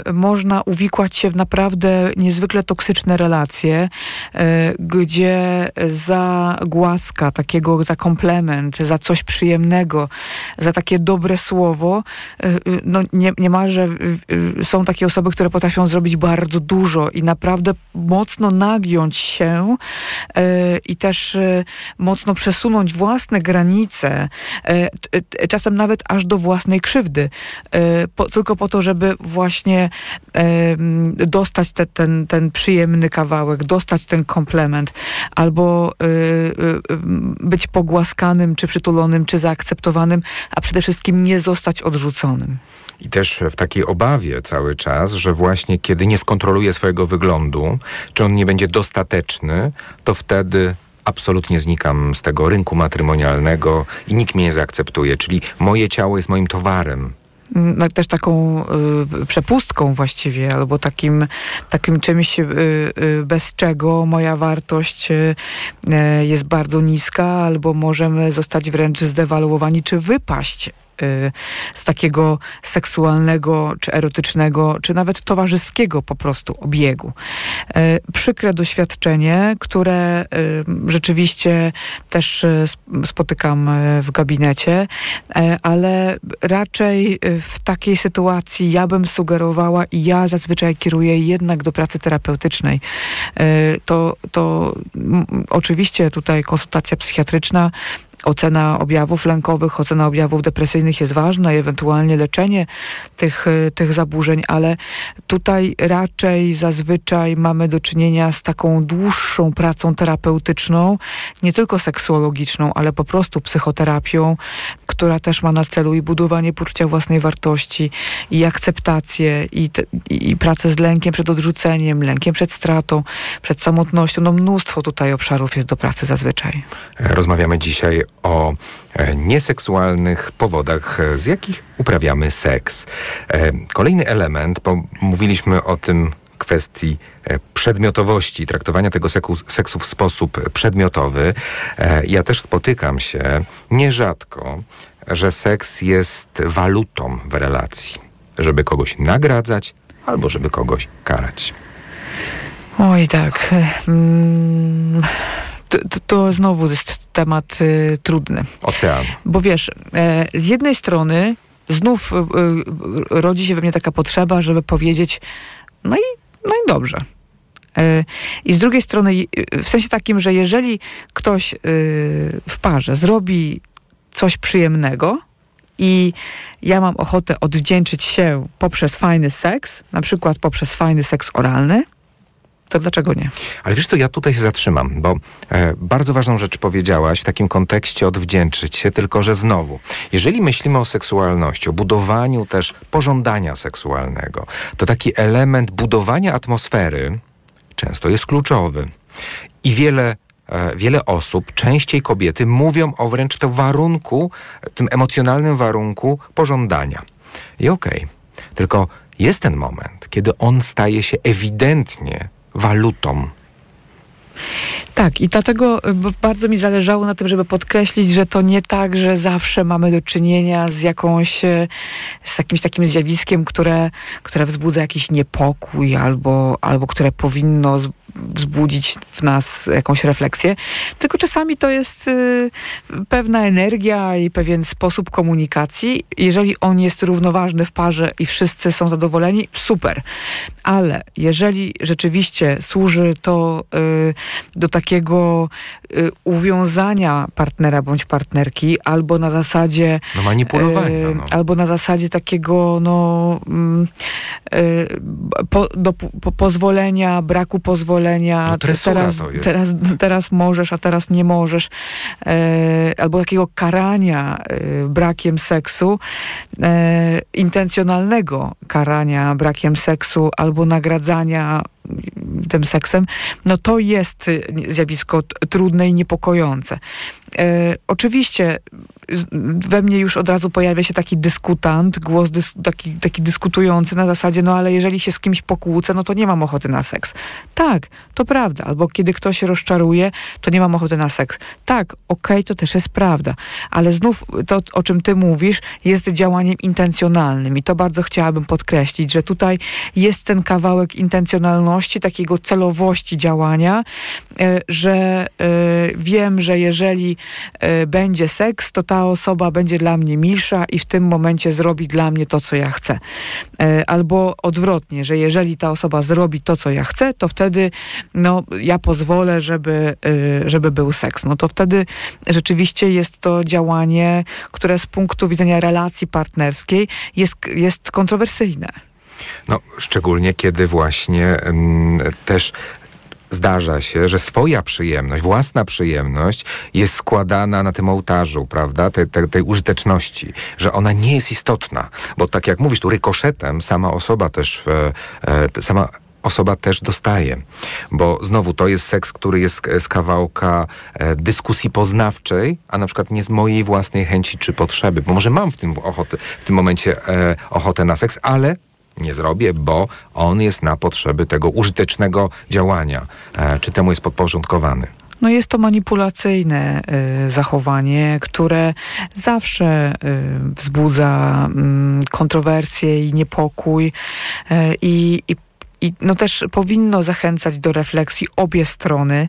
y, można uwikłać się w naprawdę niezwykle toksyczne relacje, y, gdzie za głaska takiego, za komplement, za coś przyjemnego, za takie dobre słowo, y, no nie, niemalże są takie osoby, które potrafią zrobić bardzo dużo i naprawdę mocno nagiąć się e, i też e, mocno przesunąć własne granice, e, czasem nawet aż do własnej krzywdy, tylko po to, żeby właśnie dostać te, ten, ten przyjemny kawałek, dostać ten komplement, albo być pogłaskanym, czy przytulonym, czy zaakceptowanym, a przede wszystkim nie zostać odrzuconym. I też w takiej obawie cały czas, że właśnie kiedy nie skontroluje swojego wyglądu, czy on nie będzie dostateczny, to wtedy absolutnie znikam z tego rynku matrymonialnego i nikt mnie nie zaakceptuje. Czyli moje ciało jest moim towarem, no, też taką y, przepustką właściwie, albo takim, takim czymś, y, y, bez czego moja wartość y, y, jest bardzo niska, albo możemy zostać wręcz zdewaluowani, czy wypaść z takiego seksualnego, czy erotycznego, czy nawet towarzyskiego po prostu obiegu. Y, przykre doświadczenie, które y, rzeczywiście też spotykam w gabinecie, ale raczej w takiej sytuacji ja bym sugerowała i ja zazwyczaj kieruję jednak do pracy terapeutycznej. To, to oczywiście tutaj konsultacja psychiatryczna ocena objawów lękowych, ocena objawów depresyjnych jest ważna i ewentualnie leczenie tych, y, tych zaburzeń, ale tutaj raczej zazwyczaj mamy do czynienia z taką dłuższą pracą terapeutyczną, nie tylko seksuologiczną, ale po prostu psychoterapią, która też ma na celu i budowanie poczucia własnej wartości, i akceptację, i, te, i pracę z lękiem przed odrzuceniem, lękiem przed stratą, przed samotnością. No mnóstwo tutaj obszarów jest do pracy zazwyczaj. Rozmawiamy dzisiaj o e, nieseksualnych powodach, e, z jakich uprawiamy seks. E, kolejny element, mówiliśmy o tym kwestii przedmiotowości, traktowania tego seksu w sposób przedmiotowy. Ja też spotykam się nierzadko, że seks jest walutą w relacji, żeby kogoś nagradzać albo żeby kogoś karać. Oj, tak. To, to znowu jest temat y, trudny. Ocean. Bo wiesz, e, z jednej strony znów y, y, rodzi się we mnie taka potrzeba, żeby powiedzieć, no i, no i dobrze. E, I z drugiej strony, w sensie takim, że jeżeli ktoś w parze zrobi coś przyjemnego i ja mam ochotę odwdzięczyć się poprzez fajny seks, na przykład poprzez fajny seks oralny, to dlaczego nie? Ale wiesz co, ja tutaj się zatrzymam, bo e, bardzo ważną rzecz powiedziałaś w takim kontekście odwdzięczyć się, tylko że znowu, jeżeli myślimy o seksualności, o budowaniu też pożądania seksualnego, to taki element budowania atmosfery często jest kluczowy. I wiele e, wiele osób, częściej kobiety, mówią o wręcz tym warunku, tym emocjonalnym warunku pożądania. I okej, okay. tylko jest ten moment, kiedy on staje się ewidentnie walutą. Tak, i dlatego y, bardzo mi zależało na tym, żeby podkreślić, że to nie tak, że zawsze mamy do czynienia z jakąś, y, z jakimś takim zjawiskiem, które, które wzbudza jakiś niepokój albo, albo które powinno wzbudzić w nas jakąś refleksję, tylko czasami to jest y, pewna energia i pewien sposób komunikacji. Jeżeli on jest równoważny w parze i wszyscy są zadowoleni, super. Ale jeżeli rzeczywiście służy to y, do takiego y, uwiązania partnera bądź partnerki, albo na zasadzie no manipulowania, no. albo na zasadzie takiego no mm, po, do, po, pozwolenia, braku pozwolenia no teraz, teraz, teraz możesz, a teraz nie możesz, e, albo takiego karania e, brakiem seksu, e, intencjonalnego karania brakiem seksu, albo nagradzania tym seksem, no to jest zjawisko trudne i niepokojące. E, oczywiście we mnie już od razu pojawia się taki dyskutant, głos dys, taki, taki dyskutujący na zasadzie, no ale jeżeli się z kimś pokłócę, no to nie mam ochoty na seks. Tak, to prawda. Albo kiedy ktoś się rozczaruje, to nie mam ochoty na seks. Tak, okej, okay, to też jest prawda. Ale znów to, o czym ty mówisz, jest działaniem intencjonalnym i to bardzo chciałabym podkreślić, że tutaj jest ten kawałek intencjonalności, takiego celowości działania, e, że e, wiem, że jeżeli e, będzie seks, to ta osoba będzie dla mnie milsza i w tym momencie zrobi dla mnie to, co ja chcę. Albo odwrotnie, że jeżeli ta osoba zrobi to, co ja chcę, to wtedy no, ja pozwolę, żeby, żeby był seks. No to wtedy rzeczywiście jest to działanie, które z punktu widzenia relacji partnerskiej jest, jest kontrowersyjne. No, szczególnie kiedy właśnie mm, też zdarza się, że swoja przyjemność, własna przyjemność jest składana na tym ołtarzu, prawda, tej, tej, użyteczności, że ona nie jest istotna, bo tak jak mówisz, tu rykoszetem sama osoba też, e, e, sama osoba też dostaje. Bo znowu to jest seks, który jest z kawałka e, dyskusji poznawczej, a na przykład nie z mojej własnej chęci czy potrzeby. Bo może mam w tym, w tym momencie ochotę na seks, ale nie zrobię, bo on jest na potrzeby tego użytecznego działania, e, czy temu jest podporządkowany. No jest to manipulacyjne y, zachowanie, które zawsze y, wzbudza y, kontrowersje i niepokój i, i i no też powinno zachęcać do refleksji obie strony,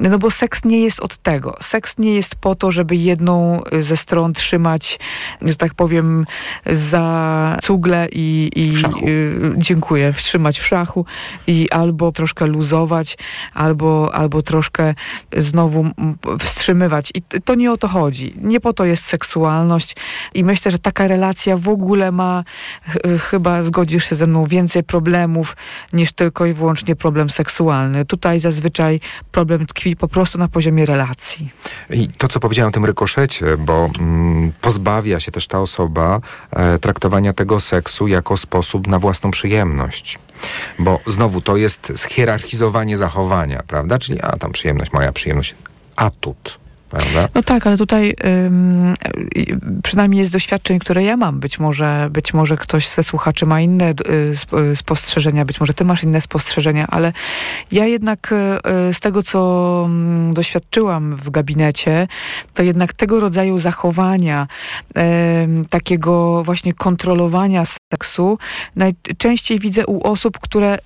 no bo seks nie jest od tego. Seks nie jest po to, żeby jedną ze stron trzymać, że tak powiem, za cugle i, i y, dziękuję, trzymać w szachu i albo troszkę luzować, albo, albo troszkę znowu wstrzymywać. I to nie o to chodzi. Nie po to jest seksualność i myślę, że taka relacja w ogóle ma, chyba zgodzisz się ze mną, więcej problemów niż tylko i wyłącznie problem seksualny. Tutaj zazwyczaj problem tkwi po prostu na poziomie relacji. I to, co powiedziałem o tym rykoszecie, bo mm, pozbawia się też ta osoba e, traktowania tego seksu jako sposób na własną przyjemność. Bo znowu to jest schierarchizowanie zachowania, prawda? Czyli a tam przyjemność, moja przyjemność, atut prawda? No tak, ale tutaj ym, przynajmniej z doświadczeń, które ja mam, być może, być może ktoś ze słuchaczy ma inne y, spostrzeżenia, być może ty masz inne spostrzeżenia, ale ja jednak y, z tego, co y, doświadczyłam w gabinecie, to jednak tego rodzaju zachowania, takiego właśnie kontrolowania seksu, najczęściej widzę u osób, które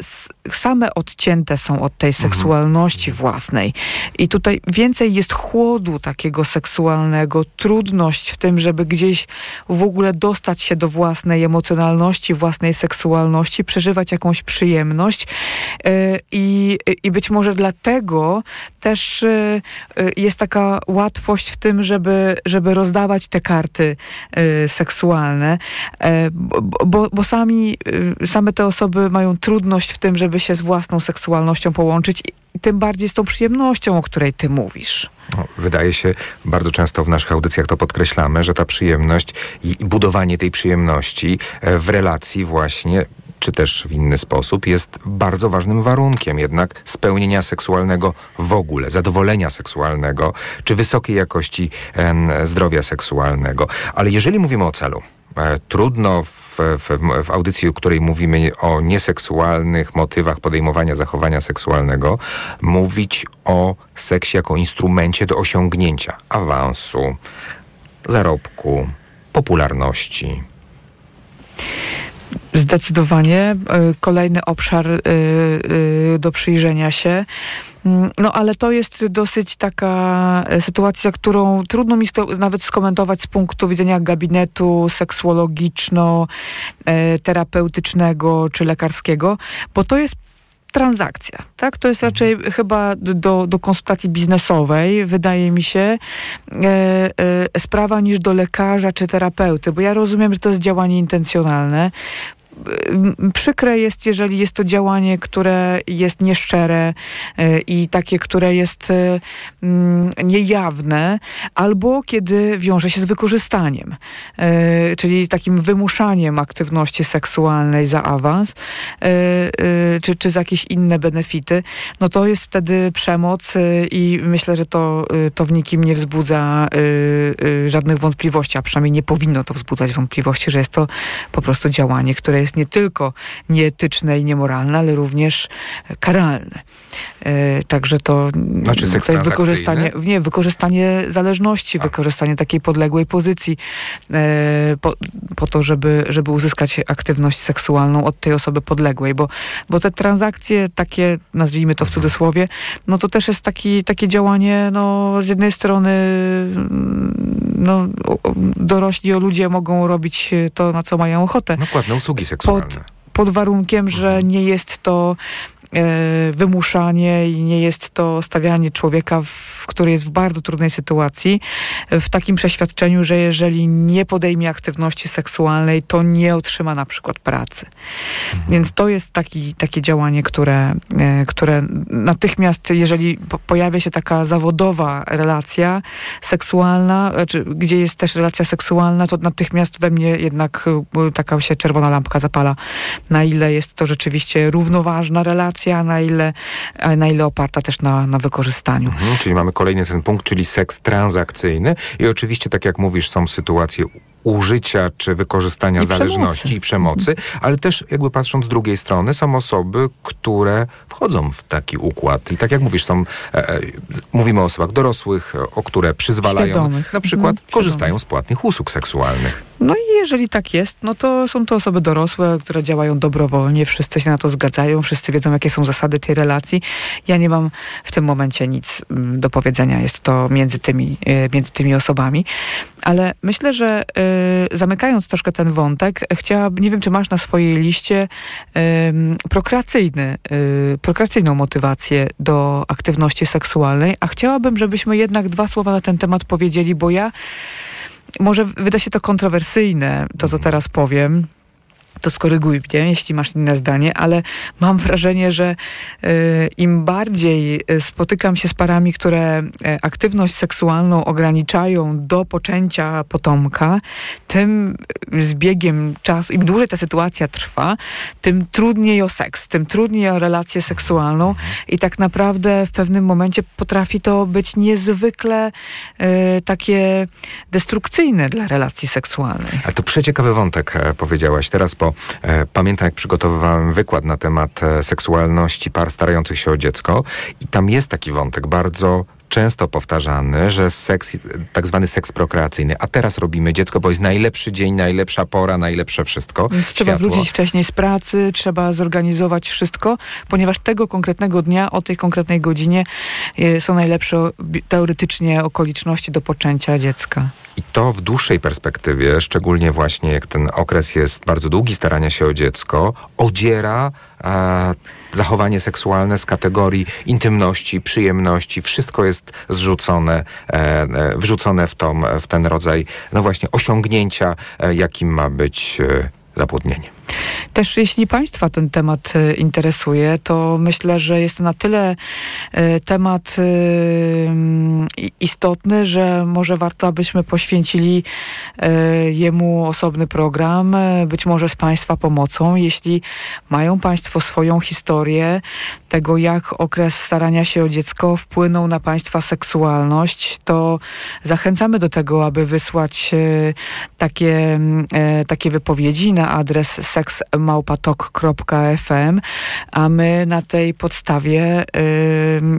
same odcięte są od tej mhm. seksualności własnej. I tutaj więcej jest chłodu takiego seksualnego, trudność w tym, żeby gdzieś w ogóle dostać się do własnej emocjonalności, własnej seksualności, przeżywać jakąś przyjemność e, i, i być może dlatego też e, jest taka łatwość w tym, żeby, żeby rozdawać te karty seksualne, bo, bo sami, same te osoby mają trudność w tym, żeby się z własną seksualnością połączyć tym bardziej z tą przyjemnością, o której ty mówisz. No, wydaje się, bardzo często w naszych audycjach to podkreślamy, że ta przyjemność i budowanie tej przyjemności e, w relacji właśnie czy też w inny sposób, jest bardzo ważnym warunkiem jednak spełnienia seksualnego w ogóle, zadowolenia seksualnego, czy wysokiej jakości zdrowia seksualnego. Ale jeżeli mówimy o celu, trudno w, w, w, audycji, w której mówimy o nieseksualnych motywach podejmowania zachowania seksualnego, mówić o seksie jako instrumencie do osiągnięcia awansu, zarobku, popularności. Zdecydowanie. E, kolejny obszar e, do przyjrzenia się. Mm, no ale to jest dosyć taka e, sytuacja, którą trudno mi nawet skomentować z punktu widzenia gabinetu seksuologiczno-terapeutycznego czy lekarskiego, bo to jest transakcja, tak? To jest mhm. raczej chyba do, do konsultacji biznesowej, wydaje mi się, e, e, sprawa niż do lekarza czy terapeuty, bo ja rozumiem, że to jest działanie intencjonalne przykre jest, jeżeli jest to działanie, które jest nieszczere e, i takie, które jest e, niejawne, albo kiedy wiąże się z wykorzystaniem, e, czyli takim wymuszaniem aktywności seksualnej za awans, czy, czy za jakieś inne benefity, no to jest wtedy przemoc i myślę, że to, to w nikim nie wzbudza żadnych wątpliwości, a przynajmniej nie powinno to wzbudzać wątpliwości, że jest to po prostu działanie, które jest nie tylko nieetyczne i niemoralne, ale również karalne. E, także to znaczy tutaj wykorzystanie, nie, wykorzystanie zależności, A. wykorzystanie takiej podległej pozycji e, po, po, to, żeby, żeby uzyskać aktywność seksualną od tej osoby podległej, bo, bo te transakcje takie, nazwijmy to w mhm. cudzysłowie, no to też jest taki, takie działanie, no z jednej strony no, dorośli o ludzie mogą robić to, na co mają ochotę. Dokładne usługi seksualne. Pod, pod warunkiem, że mhm. nie jest to wymuszanie i nie jest to stawianie człowieka, w, który jest w bardzo trudnej sytuacji, w takim przeświadczeniu, że jeżeli nie podejmie aktywności seksualnej, to nie otrzyma na przykład pracy. Mhm. Więc to jest taki, takie działanie, które, e, które natychmiast, jeżeli pojawia się taka zawodowa relacja seksualna, czy gdzie jest też relacja seksualna, to natychmiast we mnie jednak e, taka się czerwona lampka zapala, na ile jest to rzeczywiście równoważna relacja, na ile, na ile oparta też na, na wykorzystaniu. Mhm, czyli mamy kolejny ten punkt, czyli seks transakcyjny i oczywiście, tak jak mówisz, są sytuacje użycia czy wykorzystania I zależności przemocy. i przemocy, ale też jakby patrząc z drugiej strony są osoby, które wchodzą w taki układ i tak jak mówisz, są, e, e mówimy o osobach dorosłych, o które przyzwalają, Świadomych. na przykład mhm, korzystają z płatnych usług seksualnych. No i jeżeli tak jest, no to są to osoby dorosłe, które działają dobrowolnie, wszyscy się na to zgadzają, wszyscy wiedzą, jakie są zasady tej relacji. Ja nie mam w tym momencie nic mm, do powiedzenia, jest to między tymi, e, między tymi osobami, ale myślę, że y, zamykając troszkę ten wątek, chciałabym, nie wiem, czy masz na swojej liście y, prokreacyjny, y, prokreacyjną motywację do aktywności seksualnej, a chciałabym, żebyśmy jednak dwa słowa na ten temat powiedzieli, bo ja może wyda się to kontrowersyjne, to co teraz powiem, to skoryguj mnie, jeśli masz inne zdanie, ale mam wrażenie, że y, im bardziej y, spotykam się z parami, które y, aktywność seksualną ograniczają do poczęcia potomka, tym z biegiem czasu, im dłużej ta sytuacja trwa, tym trudniej o seks, tym trudniej o relację seksualną i tak naprawdę w pewnym momencie potrafi to być niezwykle takie destrukcyjne dla relacji seksualnej. Ale to przeciekawy wątek e, powiedziałaś. Teraz po E, pamiętam, jak przygotowywałem wykład na temat e, seksualności par starających się o dziecko i tam jest taki wątek bardzo często powtarzany, że seks, tak zwany seks prokreacyjny, a teraz robimy dziecko, bo jest najlepszy dzień, najlepsza pora, najlepsze wszystko. Trzeba Światło. wrócić wcześniej z pracy, trzeba zorganizować wszystko, ponieważ tego konkretnego dnia, o tej konkretnej godzinie e, są najlepsze teoretycznie okoliczności do poczęcia dziecka. I to w dłuższej perspektywie, szczególnie właśnie jak ten okres jest bardzo długi starania się o dziecko, odziera e, zachowanie seksualne z kategorii intymności, przyjemności. Wszystko jest zrzucone, e, e, wrzucone w, tą, w ten rodzaj, no właśnie, osiągnięcia, e, jakim ma być zapłodnienie. Też jeśli Państwa ten temat e, interesuje, to myślę, że jest to na tyle e, temat e, istotny, że może warto, abyśmy poświęcili jemu osobny program, być może z Państwa pomocą. Jeśli mają Państwo swoją historię tego, jak okres starania się o dziecko wpłynął na Państwa seksualność, to zachęcamy do tego, aby wysłać takie, takie wypowiedzi na adres seks małpatok.fm, a my na tej podstawie,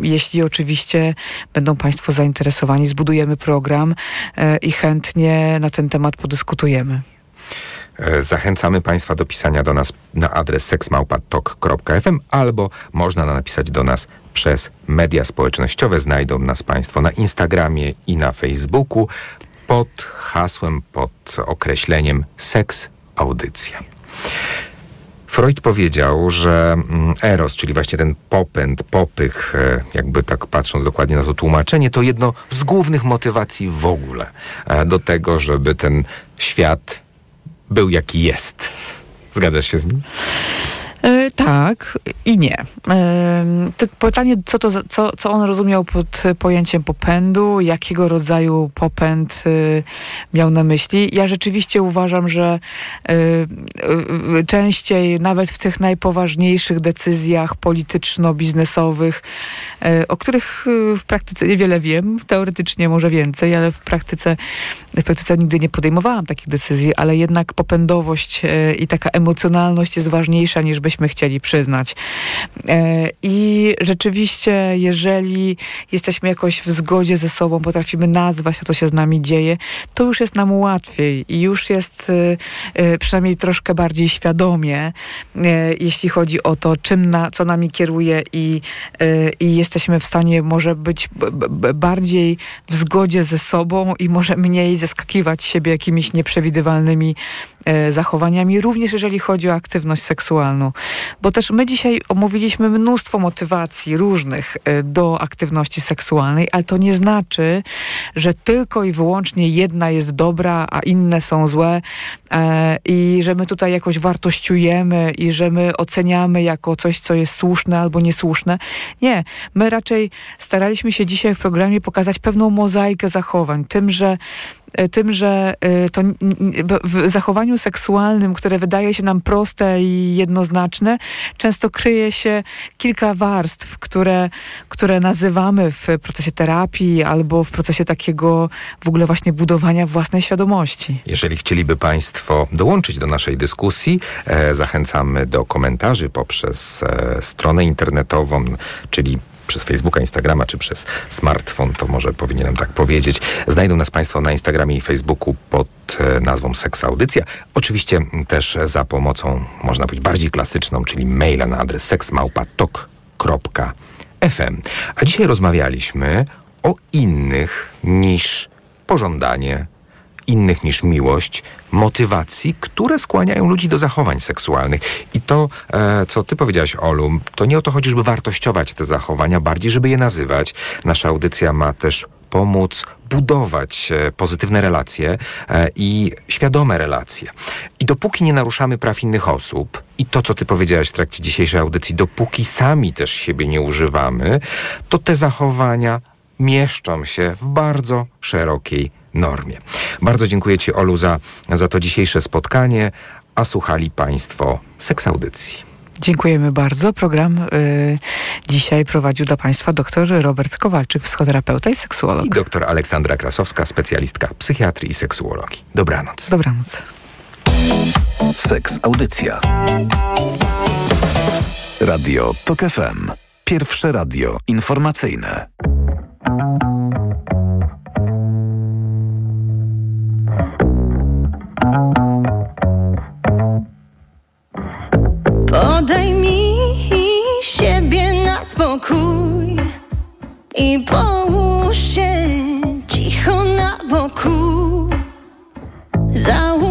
jeśli oczywiście będą Państwo zainteresowani, zbudujemy program y, i chętnie na ten temat podyskutujemy. E, zachęcamy Państwa do pisania do nas na adres seksmałpatok.fm albo można napisać do nas przez media społecznościowe. Znajdą nas Państwo na Instagramie i na Facebooku pod hasłem, pod określeniem seks audycja. Freud powiedział, że mm, eros, czyli właśnie ten popęd, popych, e, jakby tak patrząc dokładnie na to tłumaczenie, to jedno z głównych motywacji w ogóle e, do tego, żeby ten świat był jaki jest. Zgadzasz się z nim? Tak i nie. E, pytanie, co, to, co, co on rozumiał pod pojęciem popędu, jakiego rodzaju popęd e, miał na myśli. Ja rzeczywiście uważam, że częściej, nawet w tych najpoważniejszych decyzjach polityczno-biznesowych, o których w praktyce niewiele wiem, teoretycznie może więcej, ale w praktyce, w praktyce nigdy nie podejmowałam takich decyzji, ale jednak popędowość i taka emocjonalność jest ważniejsza niż byśmy byśmy chcieli przyznać. E, I rzeczywiście, jeżeli jesteśmy jakoś w zgodzie ze sobą, potrafimy nazwać to, co się z nami dzieje, to już jest nam łatwiej i już jest e, e, przynajmniej troszkę bardziej świadomie, jeśli chodzi o to, czym na, co nami kieruje i, i jesteśmy w stanie może być bardziej w zgodzie ze sobą i może mniej zaskakiwać siebie jakimiś nieprzewidywalnymi zachowaniami, również jeżeli chodzi o aktywność seksualną. Bo też my dzisiaj omówiliśmy mnóstwo motywacji różnych e, do aktywności seksualnej, ale to nie znaczy, że tylko i wyłącznie jedna jest dobra, a inne są złe e, i że my tutaj jakoś wartościujemy i że my oceniamy jako coś, co jest słuszne albo niesłuszne. Nie, my raczej staraliśmy się dzisiaj w programie pokazać pewną mozaikę zachowań, tym, że E, tym, że e, to w zachowaniu seksualnym, które wydaje się nam proste i jednoznaczne, często kryje się kilka warstw, które, które nazywamy w procesie terapii albo w procesie takiego w ogóle właśnie budowania własnej świadomości. Jeżeli chcieliby Państwo dołączyć do naszej dyskusji, e, zachęcamy do komentarzy poprzez e, stronę internetową, czyli przez Facebooka, Instagrama czy przez smartfon, to może powinienem tak powiedzieć. Znajdą nas Państwo na Instagramie i Facebooku pod e, nazwą Seks Audycja. Oczywiście też za pomocą, można powiedzieć, bardziej klasyczną, czyli maila na adres seksmałpatok.fm. A dzisiaj rozmawialiśmy o innych niż pożądanie, innych niż miłość, motywacji, które skłaniają ludzi do zachowań seksualnych. I to, e, co ty powiedziałaś, Olu, to nie o to chodzi, żeby wartościować te zachowania, bardziej, żeby je nazywać. Nasza audycja ma też pomóc budować e, pozytywne relacje e, i świadome relacje. I dopóki nie naruszamy praw innych osób, i to, co ty powiedziałaś w trakcie dzisiejszej audycji, dopóki sami też siebie nie używamy, to te zachowania mieszczą się w bardzo szerokiej normie. Bardzo dziękuję Ci, Olu, za, za to dzisiejsze spotkanie, a słuchali Państwo seks audycji. Dziękujemy bardzo. Program y, dzisiaj prowadził dla Państwa dr Robert Kowalczyk, psychoterapeuta i seksuolog. I dr Aleksandra Krasowska, specjalistka psychiatrii i seksuologii. Dobranoc. Dobranoc. Seks Audycja. Radio TOK FM. Pierwsze radio informacyjne. Podaj mi siebie na spokój i połóż się cicho na boku. Załóż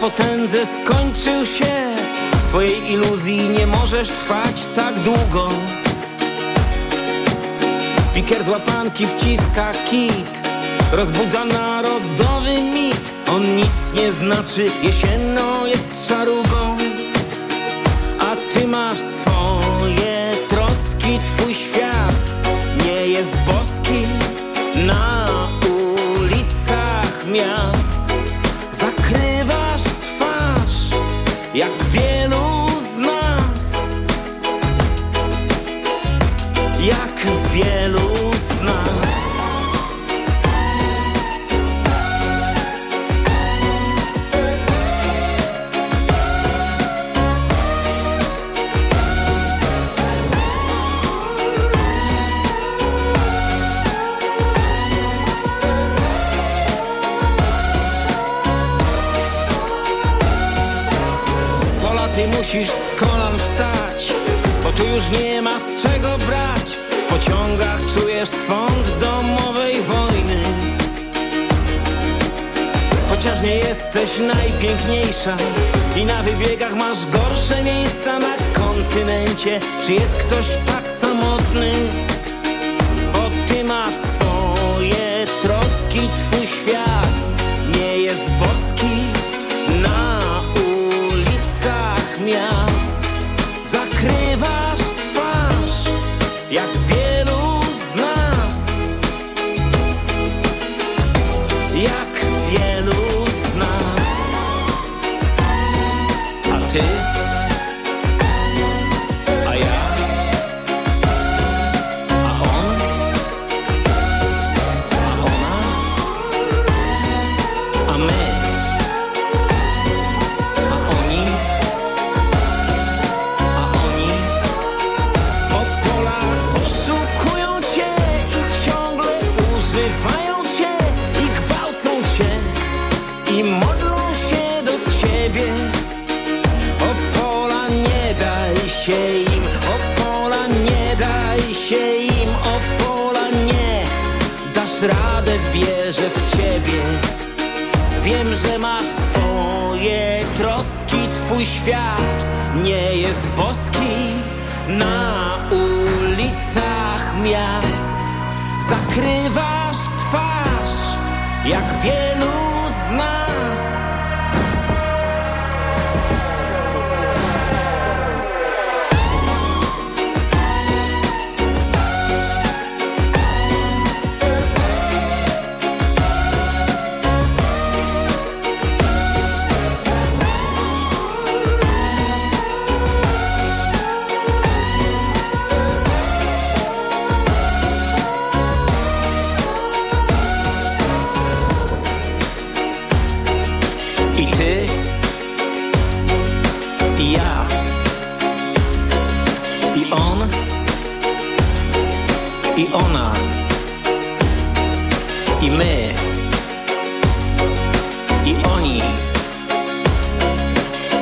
potędze skończył się. W swojej iluzji nie możesz trwać tak długo. Spiker z łapanki wciska kit. Rozbudza narodowy mit. On nic nie znaczy, jesienno jest szarugą. A ty masz swoje troski, twój świat Nie jest boski. Na ulicach miast nie ma z czego brać. W pociągach czujesz swąd domowej wojny. Chociaż nie jesteś najpiękniejsza I na wybiegach masz gorsze miejsca na kontynencie. Czy jest ktoś tak samotny? Bo ty masz swoje troski, twój świat nie jest boski A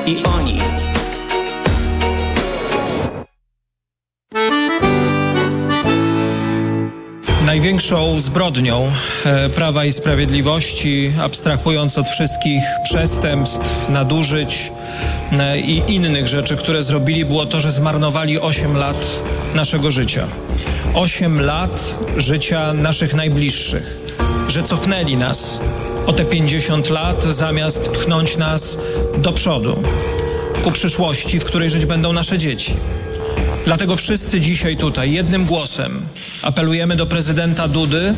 i oni. Największą zbrodnią e, Prawa i Sprawiedliwości, abstrahując od wszystkich przestępstw, nadużyć e, i innych rzeczy, które zrobili, było to, że zmarnowali 8 lat naszego życia. 8 lat życia naszych najbliższych, że cofnęli nas o te 50 lat, zamiast pchnąć nas do przodu, ku przyszłości, w której żyć będą nasze dzieci. Dlatego wszyscy dzisiaj tutaj jednym głosem apelujemy do prezydenta Dudy,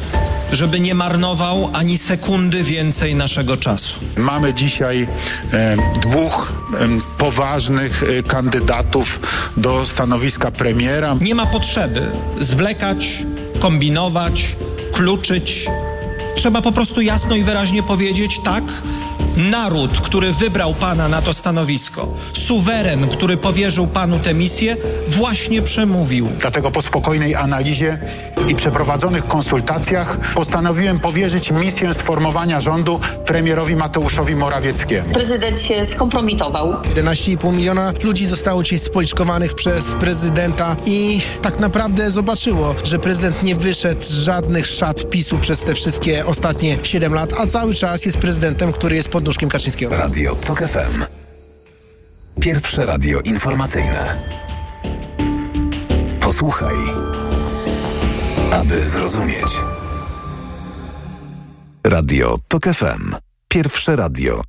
żeby nie marnował ani sekundy więcej naszego czasu. Mamy dzisiaj e, dwóch e, poważnych e, kandydatów do stanowiska premiera. Nie ma potrzeby zwlekać, kombinować, kluczyć. Trzeba po prostu jasno i wyraźnie powiedzieć tak. Naród, który wybrał pana na to stanowisko, suweren, który powierzył panu tę misję, właśnie przemówił. Dlatego po spokojnej analizie i przeprowadzonych konsultacjach postanowiłem powierzyć misję sformowania rządu premierowi Mateuszowi Morawieckiemu. Prezydent się skompromitował. 11,5 miliona ludzi zostało dzisiaj spoliczkowanych przez prezydenta i tak naprawdę zobaczyło, że prezydent nie wyszedł z żadnych szat PiSu przez te wszystkie ostatnie 7 lat, a cały czas jest prezydentem, który jest pod nóżkiem Kaczyńskiego. Radio TOK FM. Pierwsze radio informacyjne. Posłuchaj, aby zrozumieć. Radio TOK FM. Pierwsze radio informacyjne.